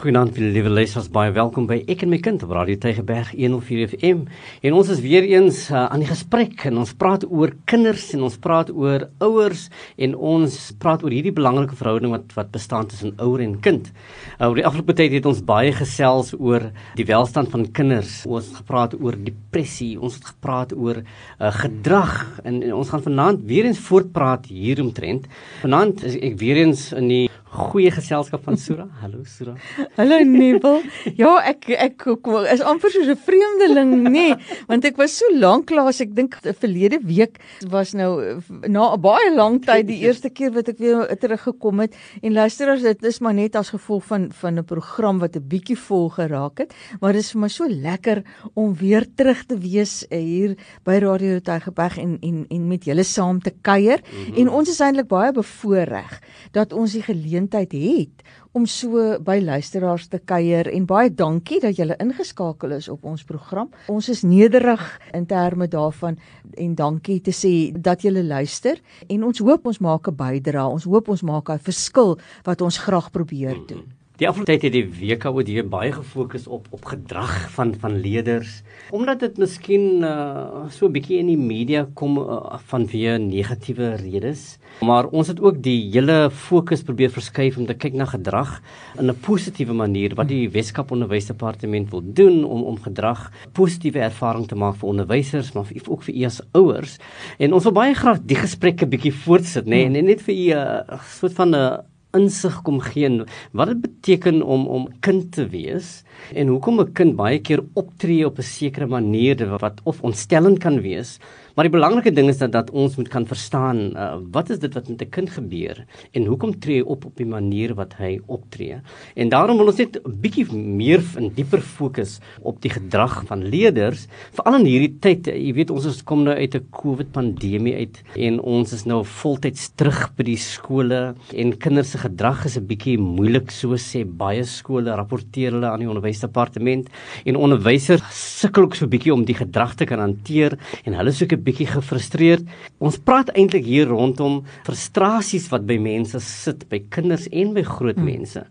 Goeienaand vir liewe luisters, baie welkom by Ek en my kind op Radio Tygerberg 104 FM. En ons is weer eens uh, aan die gesprek en ons praat oor kinders en ons praat oor ouers en ons praat oor hierdie belangrike verhouding wat wat bestaan tussen ouer en kind. Uh, oor die afgelope tyd het ons baie gesels oor die welstand van kinders. Ons het gepraat oor depressie, ons het gepraat oor uh, gedrag en, en ons gaan vanaand weer eens voortpraat hieromtrent. Vanaand is ek weer eens in die goeie geselskap van Sura. Hallo Sura. Hallo Nebel. Ja, ek ek is amper soos 'n vreemdeling, nê, nee, want ek was so lank laas, ek dink verlede week was nou na 'n baie lang tyd die eerste keer wat ek weer teruggekom het en luisteraars dit is maar net as gevolg van van 'n program wat 'n bietjie vol geraak het, maar dit is vir my so lekker om weer terug te wees uh, hier by Radio Tygerberg en en en met julle saam te kuier mm -hmm. en ons is eintlik baie bevoorreg dat ons die geleentheid geleentheid het om so by luisteraars te kuier en baie dankie dat julle ingeskakel is op ons program. Ons is nederig in terme daarvan en dankie te sê dat julle luister en ons hoop ons maak 'n bydrae. Ons hoop ons maak 'n verskil wat ons graag probeer doen. Die afgelope tyd het die WKOD baie gefokus op op gedrag van van leerders omdat dit miskien uh, so 'n bietjie in die media kom uh, vanweë negatiewe redes. Maar ons het ook die hele fokus probeer verskuif om te kyk na gedrag in 'n positiewe manier wat die Weskaap Onderwysdepartement wil doen om om gedrag positiewe ervaring te maak vir onderwysers maar ook vir u as ouers. En ons wil baie graag die gesprekke bietjie voortsit, nê, nee, en net vir u 'n uh, soort van 'n insig kom gee wat dit beteken om om kind te wees en hoekom 'n kind baie keer optree op 'n sekere manier wat of ontstellend kan wees Maar die belangrike ding is dat dat ons moet kan verstaan uh, wat is dit wat met 'n kind gebeur en hoekom tree hy op op die manier wat hy optree. En daarom wil ons net 'n bietjie meer in dieper fokus op die gedrag van leerders, veral in hierdie tyd. Jy weet ons is kom nou uit 'n COVID pandemie uit en ons is nou voltyds terug by die skole en kinders se gedrag is 'n bietjie moeilik so sê baie skole rapporteer hulle aan die onderwysdepartement en onderwysers sukkel ook so 'n bietjie om die gedrag te kan hanteer en hulle soek bietjie gefrustreerd. Ons praat eintlik hier rondom frustrasies wat by mense sit, by kinders en by groot hmm. mense.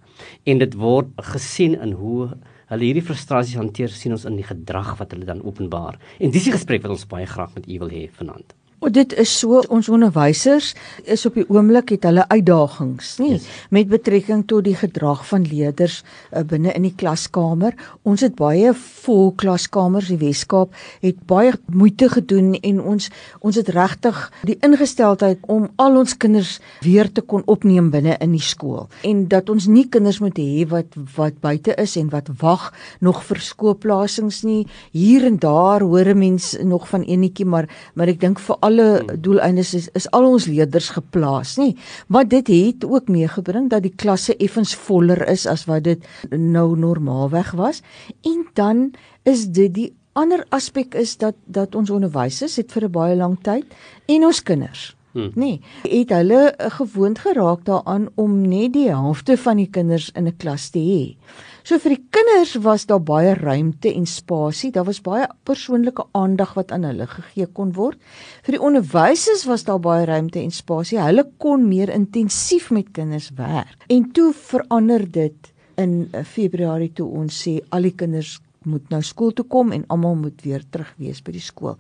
En dit word gesien in hoe hulle hierdie frustrasies hanteer, sien ons in die gedrag wat hulle dan openbaar. En dis die gesprek wat ons baie graag met u wil hê vanaand. O dit is so ons onderwysers is op die oomblik het hulle uitdagings, nie yes. met betrekking tot die gedrag van leerders uh, binne in die klaskamer. Ons het baie vol klaskamers, die Weskaap het baie moeite gedoen en ons ons het regtig die ingesteldheid om al ons kinders weer te kon opneem binne in die skool en dat ons nie kinders moet hê wat wat buite is en wat wag nog vir skoopplasings nie. Hier en daar hoor 'n mens nog van enetjie, maar maar ek dink vir alle hmm. doeleindes is, is al ons leerders geplaas, nê? Wat dit het ook meegebring dat die klasse effens voller is as wat dit nou normaalweg was. En dan is dit die ander aspek is dat dat ons onderwysers het vir 'n baie lang tyd en ons kinders Hmm. Nee, het hulle gewoond geraak daaraan om net die helfte van die kinders in 'n klas te hê. So vir die kinders was daar baie ruimte en spasie. Daar was baie persoonlike aandag wat aan hulle gegee kon word. Vir die onderwysers was daar baie ruimte en spasie. Hulle kon meer intensief met kinders werk. En toe verander dit in eh, Februarie toe ons sê al die kinders moet nou skool toe kom en almal moet weer terug wees by die skool.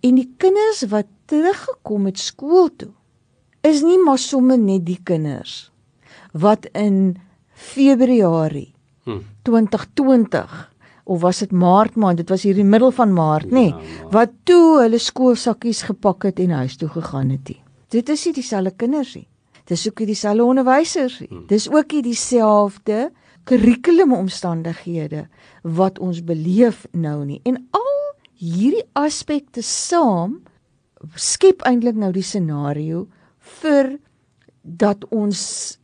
En die kinders wat teruggekom het skool toe is nie maar sommer net die kinders wat in Februarie 2020 of was dit Maart maand? Dit was hier in die middel van Maart, nê? Nee, ja, wat toe hulle skoolsakkies gepak het en huis toe gegaan het. Die. Dit is nie dieselfde kinders nie. Dis ook nie dieselfde onderwysers nie. Hmm. Dis ook nie dieselfde kurrikulumomstandighede wat ons beleef nou nie. En al hierdie aspekte saam skep eintlik nou die scenario vir dat ons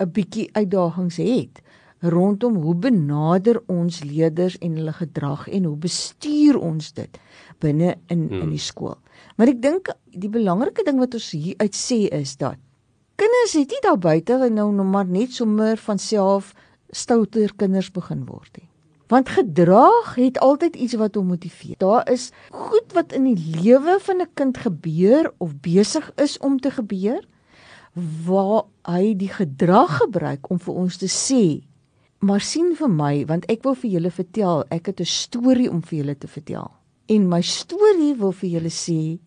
'n bietjie uitdagings het rondom hoe benader ons leerders en hulle gedrag en hoe bestuur ons dit binne in hmm. in die skool. Maar ek dink die belangrike ding wat ons hier uit sê is dat kinders het nie daar buite nou nog maar net sommer van self stouter kinders begin word nie. Want gedrag het altyd iets wat hom motiveer. Daar is goed wat in die lewe van 'n kind gebeur of besig is om te gebeur waar hy die gedrag gebruik om vir ons te sê Maar sien vir my want ek wil vir julle vertel, ek het 'n storie om vir julle te vertel. En my storie wil vir julle sê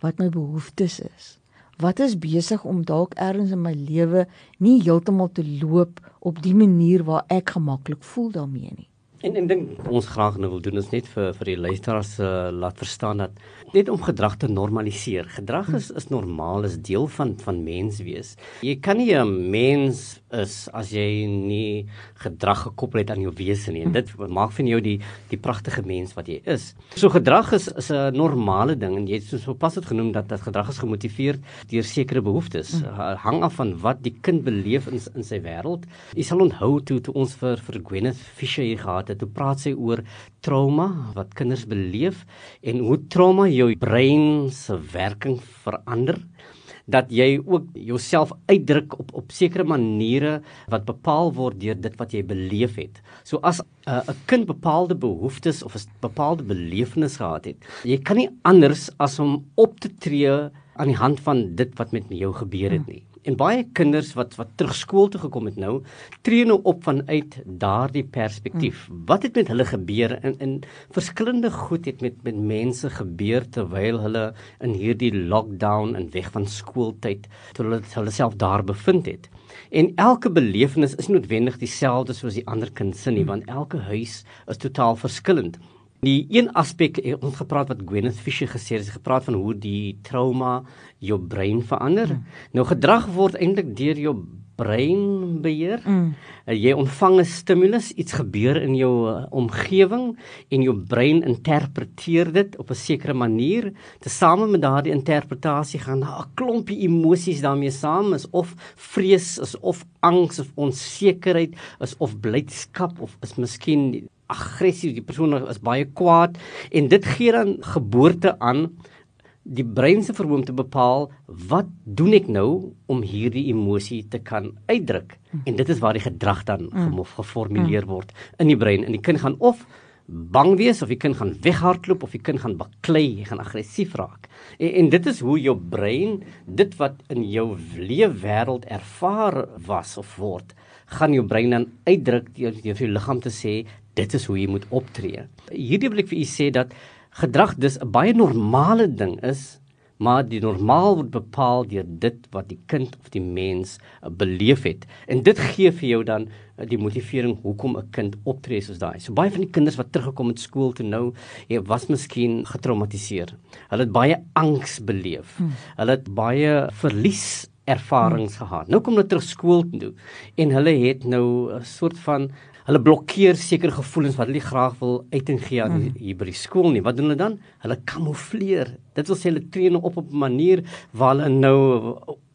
wat my behoeftes is. Wat is besig om dalk ergens in my lewe nie heeltemal te loop op die manier waar ek gemaklik voel daarmee nie. En en ding ons graag nou wil doen is net vir vir die luisteraars uh, laat verstaan dat net om gedrag te normaliseer. Gedrag is is normaal, is deel van van mens wees. Jy kan nie 'n mens is as jy nie gedrag gekoppel het aan jou wese nie. En dit maak van jou die die pragtige mens wat jy is. So gedrag is is 'n normale ding en jy het soos pas het genoem dat dat gedrag is gemotiveer deur sekere behoeftes. Hang af van wat die kind beleef in in sy wêreld. Jy sal onthou toe toe ons vir vir Gwyneth Fisher hier gehad het, toe praat sy oor trauma wat kinders beleef en hoe trauma jou brein se werking verander dat jy ook jouself uitdruk op op sekere maniere wat bepaal word deur dit wat jy beleef het. So as 'n uh, kind bepaalde behoeftes of 'n bepaalde belewenis gehad het, jy kan nie anders as om op te tree aan die hand van dit wat met jou gebeur het nie. En baie kinders wat wat terug skool toe gekom het nou, tree nou op vanuit daardie perspektief. Hmm. Wat het met hulle gebeur in in verskillende goed het met met mense gebeur terwyl hulle in hierdie lockdown en weg van skooltyd toe hulle hulle self daar bevind het. En elke belewenis is nie noodwendig dieselfde soos die ander kind se nie, hmm. want elke huis is totaal verskillend. Die een aspek eh, ons gepraat wat Gwyneth Fisher gesê het, sy gepraat van hoe die trauma jou brein verander. Mm. Nou gedrag word eintlik deur jou brein beheer. Mm. Uh, jy ontvang 'n stimulus, iets gebeur in jou uh, omgewing en jou brein interpreteer dit op 'n sekere manier. Tesame met daardie interpretasie gaan daar 'n klompie emosies daarmee saam, is of vrees, is of angs of onsekerheid, is of blydskap of is miskien aggressief, die persoon is baie kwaad en dit gee dan geboorte aan die brein se vermoë om te bepaal wat doen ek nou om hierdie emosie te kan uitdruk en dit is waar die gedrag dan mm. geformuleer mm. word in die brein en die kind gaan of bang wees of die kind gaan weghardloop of die kind gaan baklei, hy gaan aggressief raak. En, en dit is hoe jou brein dit wat in jou lewe wêreld ervaar was of word, gaan jou brein dan uitdruk deur jou liggaam te sê dit is hoe jy moet optree. Hierdie wil ek vir u sê dat gedrag dis 'n baie normale ding is, maar die normaal word bepaal deur dit wat die kind of die mens uh, beleef het. En dit gee vir jou dan uh, die motivering hoekom 'n kind optree soos daai. So baie van die kinders wat teruggekom het skool toe nou, jy was miskien getraumatiseer. Hulle het baie angs beleef. Hmm. Hulle het baie verlies ervarings hmm. gehad. Nou kom hulle terug skool toe en hulle het nou 'n soort van hulle blokkeer sekere gevoelens wat hulle graag wil uiting gee aan mm. hier by die skool nie. Wat doen hulle dan? Hulle kamoufleer. Dit wil sê hulle tree nou op op 'n manier waar hulle nou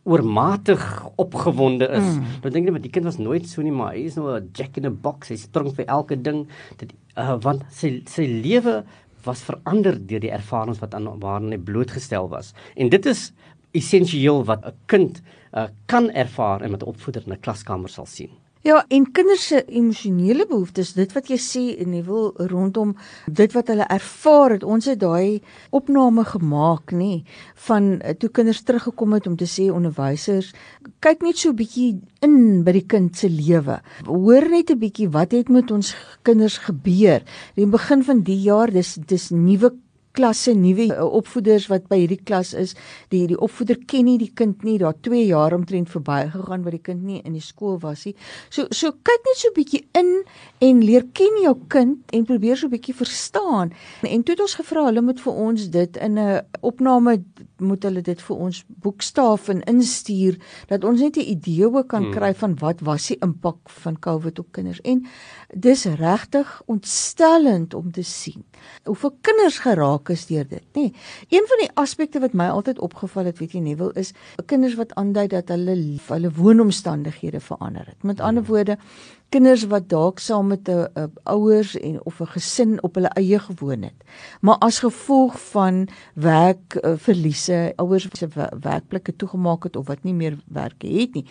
oormatig opgewonde is. Mm. Nou dink net die kind was nooit so nie, maar hy is nou 'n jack in a box. Hy spring vir elke ding. Dit uh, want sy sy lewe was verander deur die ervarings wat aan waarna hy blootgestel was. En dit is essensieel wat 'n kind uh, kan ervaar en wat 'n opvoeder in 'n klaskamer sal sien. Ja, en kinders se emosionele behoeftes, dit wat jy sê en jy wil rondom dit wat hulle ervaar het. Ons het daai opname gemaak, nê, van eh, toe kinders teruggekom het om te sê onderwysers, kyk net so 'n bietjie in by die kind se lewe. Hoor net 'n bietjie wat het met ons kinders gebeur. In die begin van die jaar, dis dis nuwe klasse nuwe uh, opvoeders wat by hierdie klas is. Die die opvoeder ken nie die kind nie. Daar 2 jaar omtrent verbygegaan waar die kind nie in die skool was nie. So so kyk net so 'n bietjie in en leer ken jou kind en probeer so 'n bietjie verstaan. En toe het ons gevra hulle moet vir ons dit in 'n opname moet hulle dit vir ons boekstaaf en instuur dat ons net 'n idee ook kan hmm. kry van wat was die impak van COVID op kinders. En dis regtig ontstellend om te sien hoeveel kinders geraak is deur dit, nê. Een van die aspekte wat my altyd opgeval het, weet jy nie, wil is kinders wat aandui dat hulle hulle woonomstandighede verander het. Met ander woorde, kinders wat dalk saam met 'n ouers en of 'n gesin op hulle eie gewoon het. Maar as gevolg van werk uh, verliese, ouers se werkplekke toegemaak het of wat nie meer werk het nie,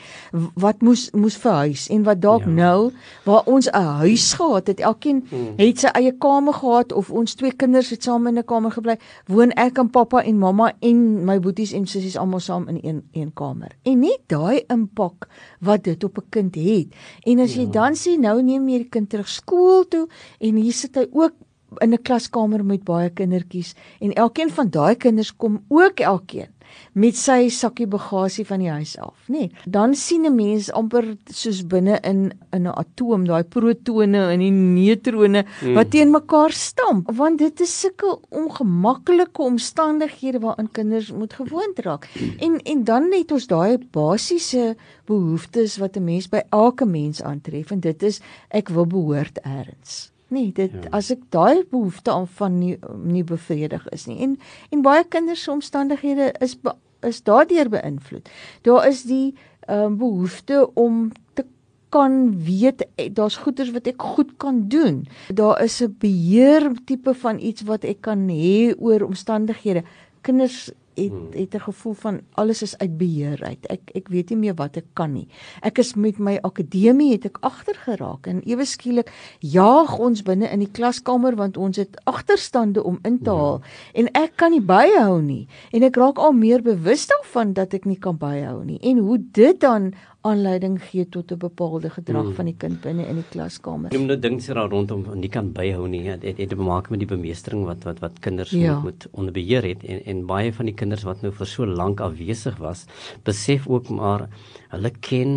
wat moes moes verhuis en wat dalk ja. nou waar ons 'n huis gehad het, elkeen hmm. het sy eie kamer gehad of ons twee kinders het saam in 'n kamer gebly, woon ek en pappa en mamma en my boeties en sissies almal saam in een een kamer. En net daai impak wat dit op 'n kind het. En as jy ja. dan dan sê nou neem jy die kind terug skool toe en hier sit hy ook in 'n klaskamer met baie kindertjies en elkeen van daai kinders kom ook elkeen met sy sakkie bagasie van die huis af, nê. Nee, dan sien 'n mens amper soos binne in in 'n atoom, daai protone en die neutrone hmm. wat teen mekaar stamp, want dit is sulke ongemaklike omstandighede waarin kinders moet gewoond raak. En en dan net ons daai basiese behoeftes wat 'n mens by elke mens aantref en dit is ek wil behoort eers nie dit ja. as ek daai behoefte aan van nie nie bevredig is nie. En en baie kinders se omstandighede is be, is daardeur beïnvloed. Daar is die um, behoefte om te kan weet eh, daar's goeders wat ek goed kan doen. Daar is 'n beheer tipe van iets wat ek kan hê oor omstandighede. Kinders het hmm. het 'n gevoel van alles is uit beheer uit. Ek ek weet nie meer wat ek kan nie. Ek is met my akademie het ek agter geraak en ewe skielik jaag ons binne in die klaskamer want ons het agterstande om in te haal hmm. en ek kan nie byhou nie. En ek raak al meer bewus daarvan dat ek nie kan byhou nie en hoe dit dan aanleiding gee tot 'n bepaalde gedrag hmm. van die kind binne in die klaskamer. Jy moet nou dink sy daar rondom nie kan byhou nie. Dit het, het te maak met die bemeestering wat wat wat kinders ja. moet, moet onder beheer het en en baie van die kinders wat nou vir so lank afwesig was, besef ook maar hulle ken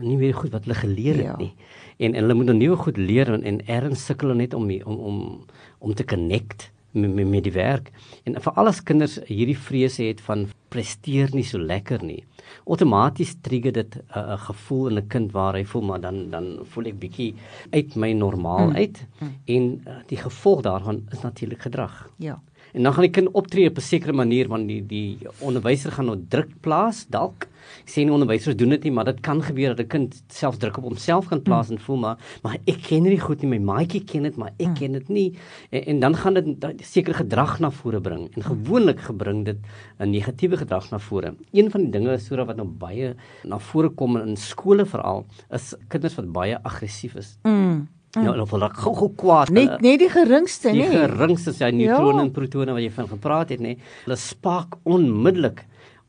nie meer goed wat hulle geleer het ja. nie. En en hulle moet nou nuwe goed leer en, en erns sukkel net om om om om te connect met, met die werk. En vir al ons kinders hierdie vrese het van presteer nie so lekker nie outomaties trigger dit 'n uh, gevoel in 'n kind waar hy voel maar dan dan voel ek bietjie uit my normaal mm. uit mm. en uh, die gevolg daarvan is natuurlik gedrag. Ja. En dan gaan die kind optree op 'n sekere manier want die die onderwyser gaan nou druk plaas dalk. Ek sê nie onderwysers doen dit nie, maar dit kan gebeur dat 'n kind self druk op homself gaan plaas mm. en voel maar maar ek ken nie goed nie, my maatjie ken dit, maar ek mm. ken dit nie. En, en dan gaan dit sekere gedrag na vore bring en gewoonlik gebring dit 'n negatiewe gedrag na vore. Een van die dinge so wat nou baie na vore kom in skole veral is kinders wat baie aggressief is. Mm. Ja, hulle voel gou gou kwaad. Net net die geringste, nee. Die geringste is ja neutrone ja. en protone wat jy van gepraat het, nê. Nee. Hulle spaak onmiddellik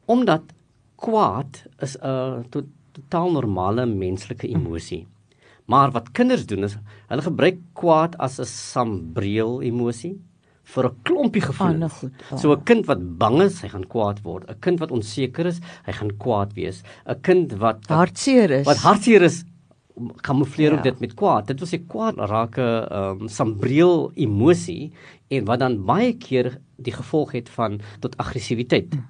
omdat kwaad is 'n to totaal normale menslike emosie. Maar wat kinders doen is hulle gebruik kwaad as 'n sambreel emosie vir 'n klompie gevoelens. Oh. So 'n kind wat bang is, hy gaan kwaad word. 'n Kind wat onseker is, hy gaan kwaad wees. 'n Kind wat, wat hartseer is. Wat hartseer is, kamufleer ja. dit met kwaad. Dit wil sê kwaad raak 'n um, sambreel emosie en wat dan baie keer die gevolg het van tot aggressiwiteit. Hm.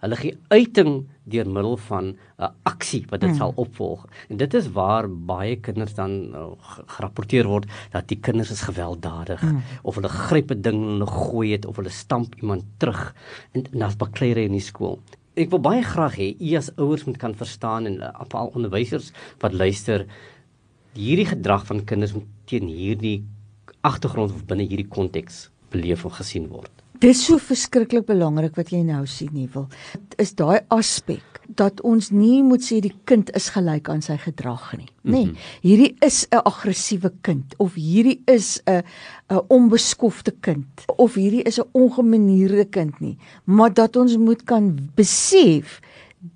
Hulle gee uiting deur middel van 'n uh, aksie wat dit hm. sal opvolg. En dit is waar baie kinders dan uh, gerapporteer word dat die kinders is gewelddadig hm. of hulle gryp 'n ding en hulle gooi dit of hulle stamp iemand terug en na's bakleere in die skool ek wil baie graag hê u as ouers moet kan verstaan en uh, veral onderwysers wat luister hierdie gedrag van kinders moet teen hierdie agtergrond of binne hierdie konteks beleef of gesien word. Dis so verskriklik belangrik wat jy nou sien, Nuwel. Is daai aspek dat ons nie moet sê die kind is gelyk aan sy gedrag nie, nê. Nee, mm -hmm. Hierdie is 'n aggressiewe kind of hierdie is 'n 'n onbeskofte kind of hierdie is 'n ongemanierde kind nie, maar dat ons moet kan besef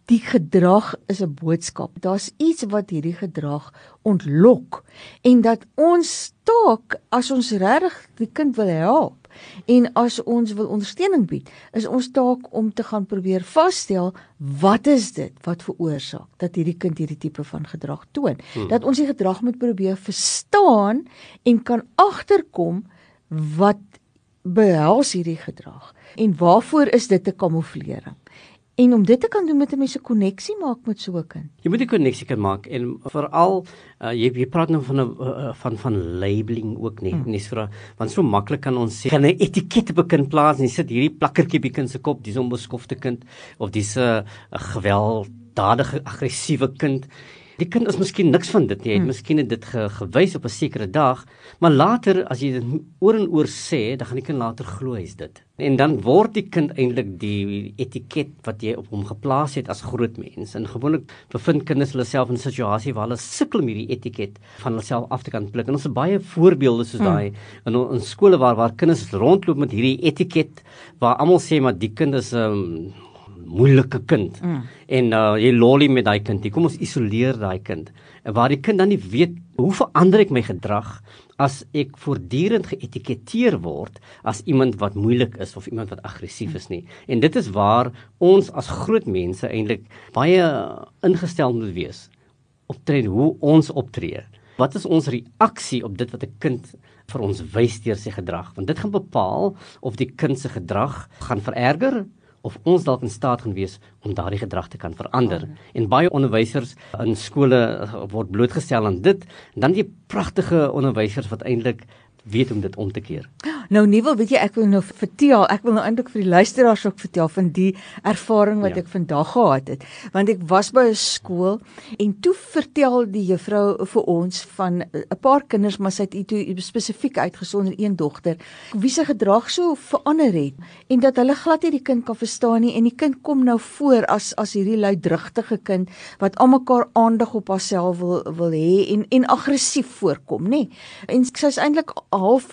die gedrag is 'n boodskap. Daar's iets wat hierdie gedrag ontlok en dat ons taak as ons regtig die kind wil help En as ons wil ondersteuning bied, is ons taak om te gaan probeer vasstel wat is dit wat veroorsaak dat hierdie kind hierdie tipe van gedrag toon. Hmm. Dat ons die gedrag moet probeer verstaan en kan agterkom wat behels hierdie gedrag en waarvoor is dit 'n kamouflering? En om dit te kan doen met 'n mens 'n koneksie maak met so 'n kind. Jy moet 'n koneksie kan maak en veral uh, jy jy praat nou van 'n uh, van van labeling ook nie. Hmm. Nie vir want so maklik kan ons sê kan 'n etiket op 'n kind plaas en jy sit hierdie plakkertjie die kind se kop, dis 'n onbeskofte kind of dis 'n uh, gewelddadige aggressiewe kind. Die kind is miskien niks van dit nie. Jy het hmm. miskien dit ge, gewys op 'n sekere dag, maar later as jy dit oor en oor sê, dan gaan die kind later glo hy's dit. En dan word die kind eintlik die etiket wat jy op hom geplaas het as groot mens. En gewoonlik bevind kinders hulle self in 'n situasie waar hulle sukkel met die etiket van hulle self af te kan pluk. En ons het baie voorbeelde soos hmm. daai in in skole waar waar kinders rondloop met hierdie etiket waar almal sê maar die kind is 'n um, moeilike kind. Mm. En uh jy lolly met daai kind. Jy kom ons isoleer daai kind. En waar die kind dan nie weet hoe verander ek my gedrag as ek voortdurend geetiketeer word as iemand wat moeilik is of iemand wat aggressief is nie. En dit is waar ons as groot mense eintlik baie ingestel moet wees optree hoe ons optree. Wat is ons reaksie op dit wat 'n kind vir ons wys deur sy gedrag? Want dit gaan bepaal of die kind se gedrag gaan vererger of ons dalk in staat gaan wees om daardie gedrag te kan verander. Oh. En baie onderwysers in skole word blootgestel aan dit. Dan die pragtige onderwysers wat eintlik weet om dit om te keer. Nou Nuwe, weet jy ek wil nou vertel, ek wil nou eintlik vir die luisteraars ook vertel van die ervaring wat ja. ek vandag gehad het. Want ek was by 'n skool en toe vertel die juffrou vir ons van 'n paar kinders, maar sy het toe spesifiek uitgesonder een dogter wie se gedrag so verander het en dat hulle glad nie die kind kan verstaan nie en die kind kom nou voor as as hierdie luidrugtige kind wat almekaar aandag op haarself wil wil hê en en aggressief voorkom, nê. En sy's eintlik half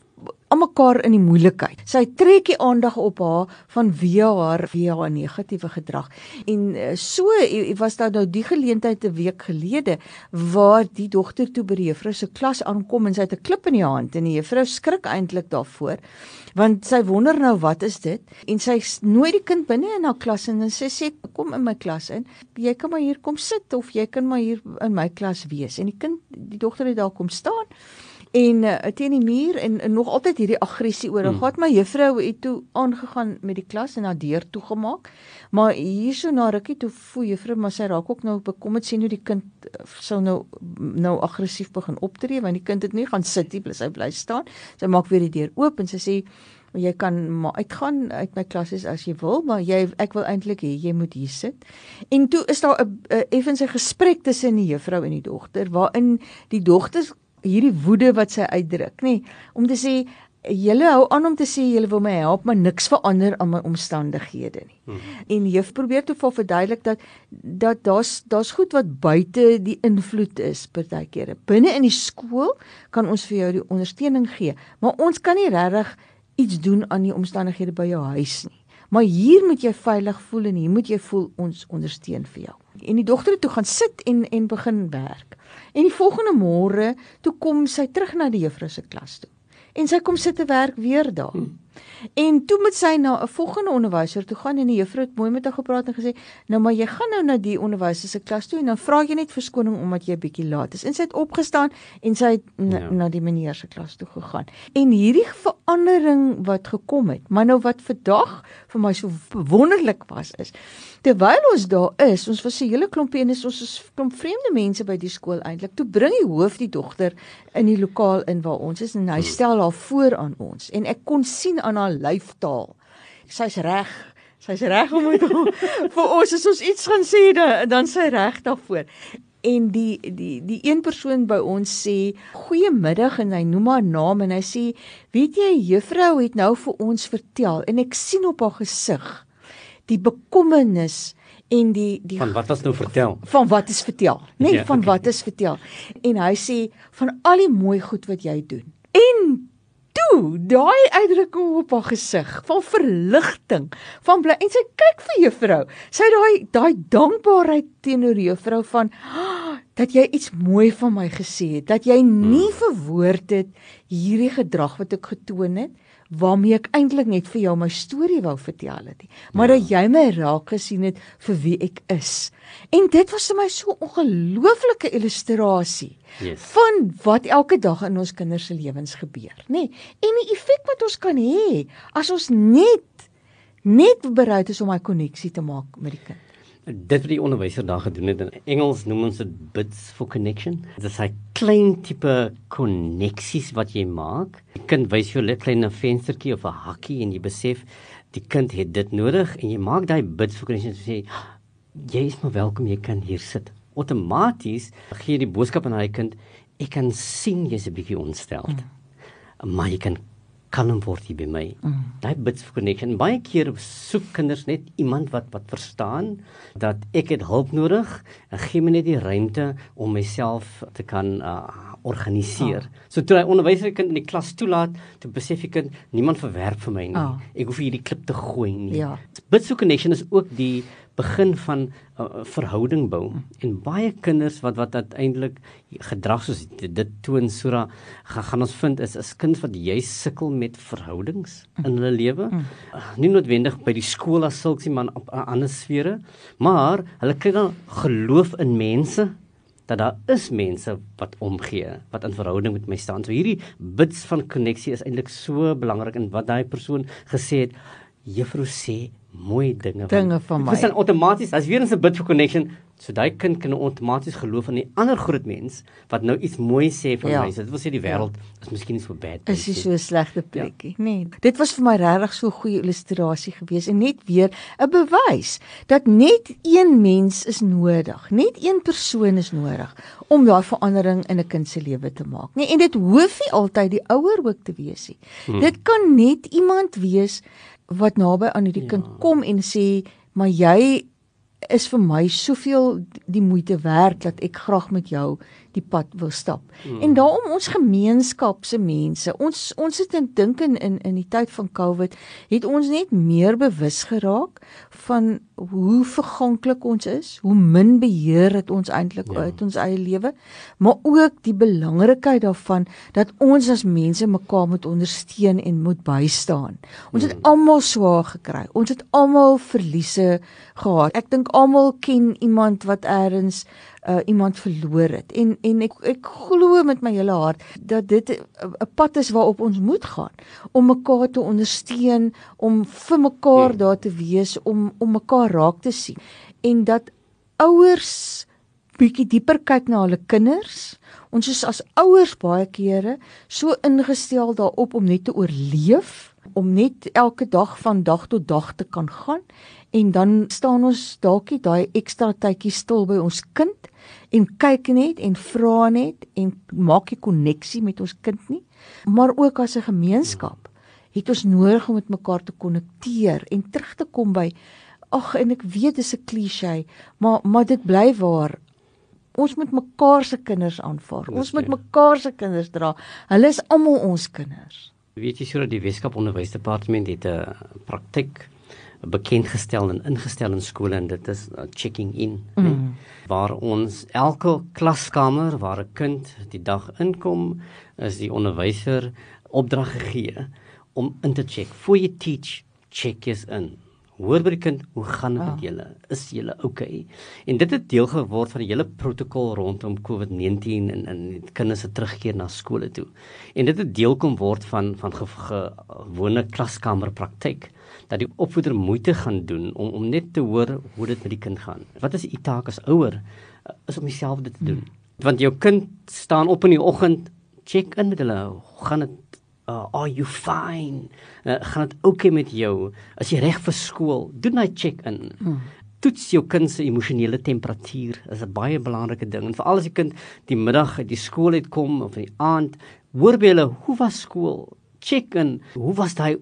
almekaar in die moeilikheid. Sy trek die aandag op haar van via haar via negatiewe gedrag. En eh, so was daar nou die geleentheid 'n week gelede waar die dogter toe by die juffrou se klas aankom en sy het 'n klip in die hand en die juffrou skrik eintlik daarvoor want sy wonder nou wat is dit en sy nooi die kind binne in haar klas en sy sê kom in my klas in. Jy kan maar hier kom sit of jy kan maar hier in my klas wees. En die kind die dogter het daar kom staan en uh, teen die muur en, en nog altyd hierdie aggressie oor. Hmm. Gaan my juffrou het toe aangegaan met die klas en haar deur toegemaak. Maar hierso na rukkie toe voel juffrou maar sy raak ook nou bekommerd sien hoe die kind uh, sou nou nou aggressief begin optree want die kind het nie gaan sit nie, hy bly staan. Sy maak weer die deur oop en sy sê jy kan maar uitgaan uit my klasse as jy wil, maar jy ek wil eintlik hê jy moet hier sit. En toe is daar 'n effens 'n gesprek tussen die juffrou en die dogter waarin die dogter hierdie woede wat sy uitdruk, nê, om te sê julle hou aan om te sê julle wil my help, maar niks verander aan my omstandighede nie. Hmm. En jy probeer toe vir verduidelik dat dat daar's daar's goed wat buite die invloed is partykeer. Binne in die skool kan ons vir jou die ondersteuning gee, maar ons kan nie regtig iets doen aan die omstandighede by jou huis nie. Maar hier moet jy veilig voel en hier moet jy voel ons ondersteun vir jou. En die dogter het toe gaan sit en en begin werk. En die volgende môre toe kom sy terug na die juffrou se klas toe. En sy kom sit te werk weer daar. Hmm. En toe moet sy na 'n volgende onderwyser toe gaan en die juffrou het mooi met haar gepraat en gesê, "Nou maar jy gaan nou na die onderwyser se klas toe en dan vra jy net verskoning omdat jy 'n bietjie laat is." En sy het opgestaan en sy het na, ja. na die meneer se klas toe gegaan. En hierdie verandering wat gekom het, maar nou wat vandag vir my so wonderlik was is, terwyl ons daar is, ons was 'n hele klompie en is ons is klomp vreemde mense by die skool eintlik. Toe bring die hoof die dogter in die lokaal in waar ons is en hy hmm. stel haar voor aan ons en ek kon sien aan haar lyftaal. Sy's reg. Sy's reg om met vir ons as ons iets gaan sê dan dan sy reg daarvoor. En die die die een persoon by ons sê goeiemiddag en hy noem haar naam en hy sê weet jy juffrou het nou vir ons vertel en ek sien op haar gesig die bekommernis en die die van wat was nou vertel van wat is vertel nee ja, van okay. wat is vertel en hy sê van al die mooi goed wat jy doen en toe, daai uitdrukking op haar gesig van verligting, van bly en sy kyk vir juffrou. Sy daai daai dankbaarheid teenoor juffrou van oh, dat jy iets mooi van my gesê het, dat jy nie hmm. verwoord het hierdie gedrag wat ek getoon het waarmee ek eintlik net vir jou my storie wou vertel het. Maar ja. dat jy my raak gesien het vir wie ek is. En dit was vir my so 'n ongelooflike illustrasie yes. van wat elke dag in ons kinders se lewens gebeur, nê? Nee, en die effek wat ons kan hê as ons net net bereid is om daai koneksie te maak met die kind dit wat die onderwyser daar gedoen het in Engels noem ons dit bits for connection. Dit is 'n klein tipe koneksies wat jy maak. Die kind wys jou 'n klein venstertjie of 'n hakkie en jy besef die kind het dit nodig en jy maak daai bits for connection sê jy is maar welkom jy kan hier sit. Outomaties gee die boodskap aan daai kind ek kan sien jy's 'n bietjie ontsteld. Mm. Maar jy kan kalm word hier by my. Mm. Daai bits for connection. Baie keer soek kinders net iemand wat wat verstaan dat ek het hulp nodig en gee my net die ruimte om myself te kan uh, organiseer. Oh. So toe hy onderwyser kind in die klas toelaat, toe besef ek kind niemand verwerp vir my nie. Oh. Ek hoef hierdie klip te gooi nie. Ja. Bits for connection is ook die begin van 'n uh, verhouding bou en baie kinders wat wat uiteindelik gedrag soos dit, dit toon sura gaan, gaan ons vind is is kinders wat jy sukkel met verhoudings in hulle lewe. Uh, nie noodwendig by die skool as sulks nie maar op 'n ander sfere. Maar hulle kry dan geloof in mense dat daar is mense wat omgee, wat in verhouding met my staan. So hierdie bits van koneksie is eintlik so belangrik en wat daai persoon gesê het, juffrou sê mooi dinge, dinge van, van my. Dis dan outomaties as weer eens 'n bid for connection, so daai kind kan outomaties geloof in die ander groot mens wat nou iets mooi sê van ja. my. So dit wil sê die wêreld ja. is miskien nie so bad nie. Is nie so 'n slegte plekkie ja. nie. Dit was vir my regtig so 'n goeie illustrasie gewees en net weer 'n bewys dat net een mens is nodig. Net een persoon is nodig om daai verandering in 'n kind se lewe te maak. Nee, en dit hoef nie altyd die ouer ook te wees nie. Hmm. Dit kan net iemand wees wat naby aan hierdie ja. kind kom en sê maar jy is vir my soveel die moeite werd dat ek graag met jou die pad wil stap. Mm. En daarom ons gemeenskap se mense, ons ons het in dink in in in die tyd van Covid het ons net meer bewus geraak van hoe verganklik ons is, hoe min beheer het ons eintlik ja. uit ons eie lewe, maar ook die belangrikheid daarvan dat ons as mense mekaar moet ondersteun en moet bystaan. Ons het mm. almal swaar gekry. Ons het almal verliese gehad. Ek dink almal ken iemand wat eers uh, iemand verloor het. En en ek ek glo met my hele hart dat dit 'n pad is waarop ons moet gaan om mekaar te ondersteun, om vir mekaar daar te wees, om om mekaar raak te sien en dat ouers bietjie dieper kyk na hulle kinders. Ons is as ouers baie kere so ingestel daarop om net te oorleef, om net elke dag van dag tot dag te kan gaan en dan staan ons dalk net daai ekstra tydjie stil by ons kind en kyk net en vra net en maak 'n koneksie met ons kind nie. Maar ook as 'n gemeenskap het ons nodig om met mekaar te konnekteer en terug te kom by ag en ek weet dis 'n klise maar maar dit bly waar. Ons moet mekaar se kinders aanvaar. Ons moet mekaar se kinders dra. Hulle is almal ons kinders. Weet jy sodat die Weskaap Onderwysdepartement het 'n praktyk bekend gestel en ingestel in skole en dit is uh, checking in mm. nee, waar ons elke klaskamer waar 'n kind die dag inkom is die onderwyser opdrag gegee om in te check voor jy teach check jy's in hoor by die kind hoe gaan dit met ja. julle is julle okay en dit het deel geword van die hele protokol rondom COVID-19 en en kinders se terugkeer na skole toe en dit het deel kom word van van gewone klaskamer praktyk dat die opvoeder moeite gaan doen om om net te hoor hoe dit met die kind gaan. Wat is u taak as ouer uh, is om dieselfde te doen. Hmm. Want jou kind staan op in die oggend, check in met hulle, gaan dit uh, are you fine? Uh, gaan dit oukei okay met jou? As jy reg vir skool, doen hy check in. Hmm. Toets jou kind se emosionele temperatuur. Dit is 'n baie belangrike ding. En veral as die kind die middag uit die skool uit kom of in die aand, hoor by hulle, hoe was skool? Check in. Hoe was daai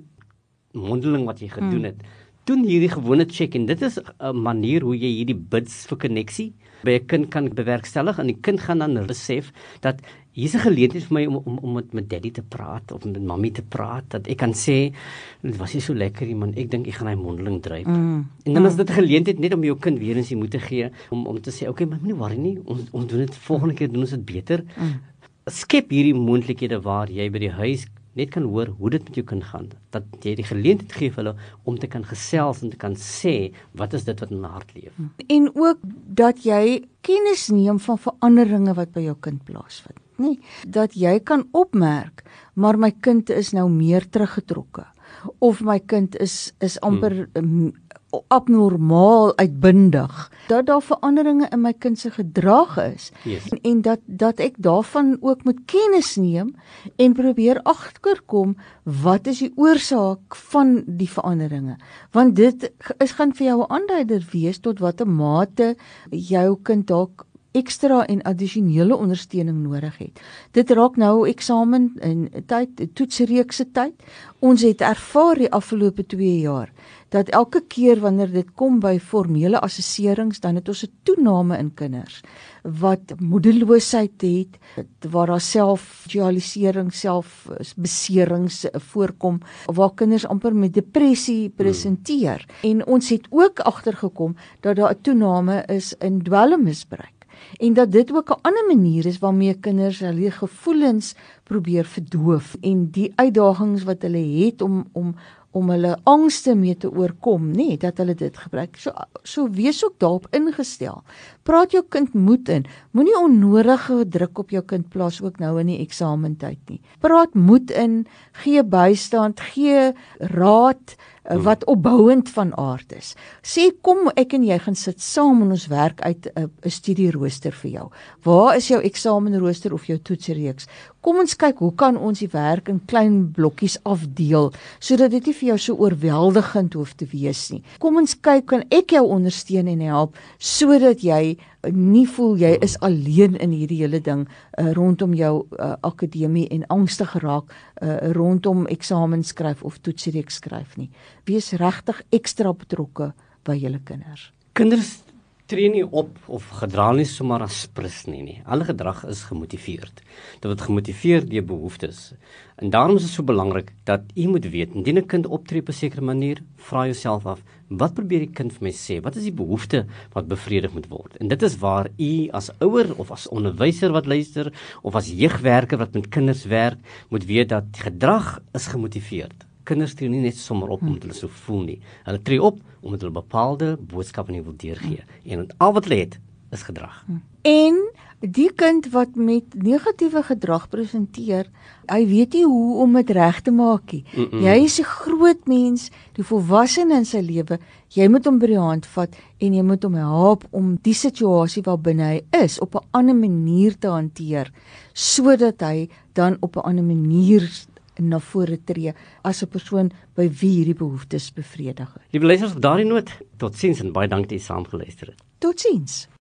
mondeling wat jy gedoen hmm. het. Hmm. Doen hierdie gewone check en dit is 'n manier hoe jy hierdie bids vir koneksie by 'n kind kan bewerkstellig en die kind gaan dan besef dat hier's 'n geleentheid vir my om om om met my daddy te praat of met mammy te praat dat ek kan sê dit was nie so lekker nie man ek dink ek gaan hy mondeling dryf. Mm. En dan is dit 'n geleentheid net om jou kind weer eens jy moet te gee om om te sê okay maar moenie worry nie ons ons doen dit volgende keer doen ons dit beter. Mm. Skep hierdie moontlikhede waar jy by die huis net kan hoor hoe dit met jou kind gaan dat jy die geleentheid gee vir hulle om te kan gesels en te kan sê wat is dit wat in hulle hart leef? En ook dat jy kennis neem van veranderinge wat by jou kind plaasvind nê? Dat jy kan opmerk maar my kind is nou meer teruggetrokke of my kind is is amper hmm abnormaal uitbundig dat daar veranderinge in my kind se gedrag is yes. en, en dat dat ek daarvan ook moet kennis neem en probeer agterkom wat is die oorsaak van die veranderinge want dit is gaan vir jou 'n aanduider wees tot watter mate jou kind dalk ekstra en addisionele ondersteuning nodig het. Dit raak nou eksamen en tyd toetsreekse tyd. Ons het ervaar die afgelope 2 jaar dat elke keer wanneer dit kom by formele assesserings, dan het ons 'n toename in kinders wat moedeloosheid het, waar daar self-dualisering, selfbeserings voorkom, waar kinders amper met depressie presenteer. Hmm. En ons het ook agtergekom dat daar 'n toename is in dwelmmisbruik en dat dit ook 'n ander manier is waarmee kinders hulle gevoelens probeer verdoof en die uitdagings wat hulle het om om om hulle angste mee te oorkom, nê, nee, dat hulle dit gebruik. So so wees ook daarop ingestel. Praat jou kind moed in. Moenie onnodige druk op jou kind plaas ook nou in die eksamentyd nie. Praat moed in, gee bystand, gee raad, Eh, hmm. wat opbouend van aard is. Sê kom ek en jy gaan sit saam en ons werk uit 'n 'n studierooster vir jou. Waar is jou eksamenrooster of jou toetsreeks? Kom ons kyk hoe kan ons die werk in klein blokkies afdeel sodat dit nie vir jou so oorweldigend hoef te wees nie. Kom ons kyk kan ek jou ondersteun en help sodat jy nie voel jy is alleen in hierdie hele ding uh, rondom jou uh, akademie en angstig geraak uh, rondom eksamens skryf of toetsreeks skryf nie. Wees regtig ekstra betrokke by julle kinders. Kinders tree nie op of gedra nie sommer as prins nie nie. Alle gedrag is gemotiveerd. Dit word gemotiveer deur behoeftes. En daarom is dit so belangrik dat u moet weet, indien 'n kind optree op 'n sekere manier, vra jouself af, wat probeer die kind vir my sê? Wat is die behoefte wat bevredig moet word? En dit is waar u as ouer of as onderwyser wat luister of as jeugwerker wat met kinders werk, moet weet dat gedrag is gemotiveerd kinders tree nie net sommer op omdat hulle so voel nie. Hulle tree op omdat hulle bepaalde boodskappe wil deurgee en al wat hulle het is gedrag. En die kind wat met negatiewe gedrag presenteer, hy weet nie hoe om dit reg te maak nie. Mm -mm. Jy is 'n groot mens, die volwassene in sy lewe. Jy moet hom by die hand vat en jy moet hom help om die situasie waarbinne hy is op 'n ander manier te hanteer sodat hy dan op 'n ander manier na vore tree as 'n persoon by wie hierdie behoeftes bevredig. Liewe luisters, op daardie noot, totsiens en baie dankie dat jy saamgeluister het. Totsiens.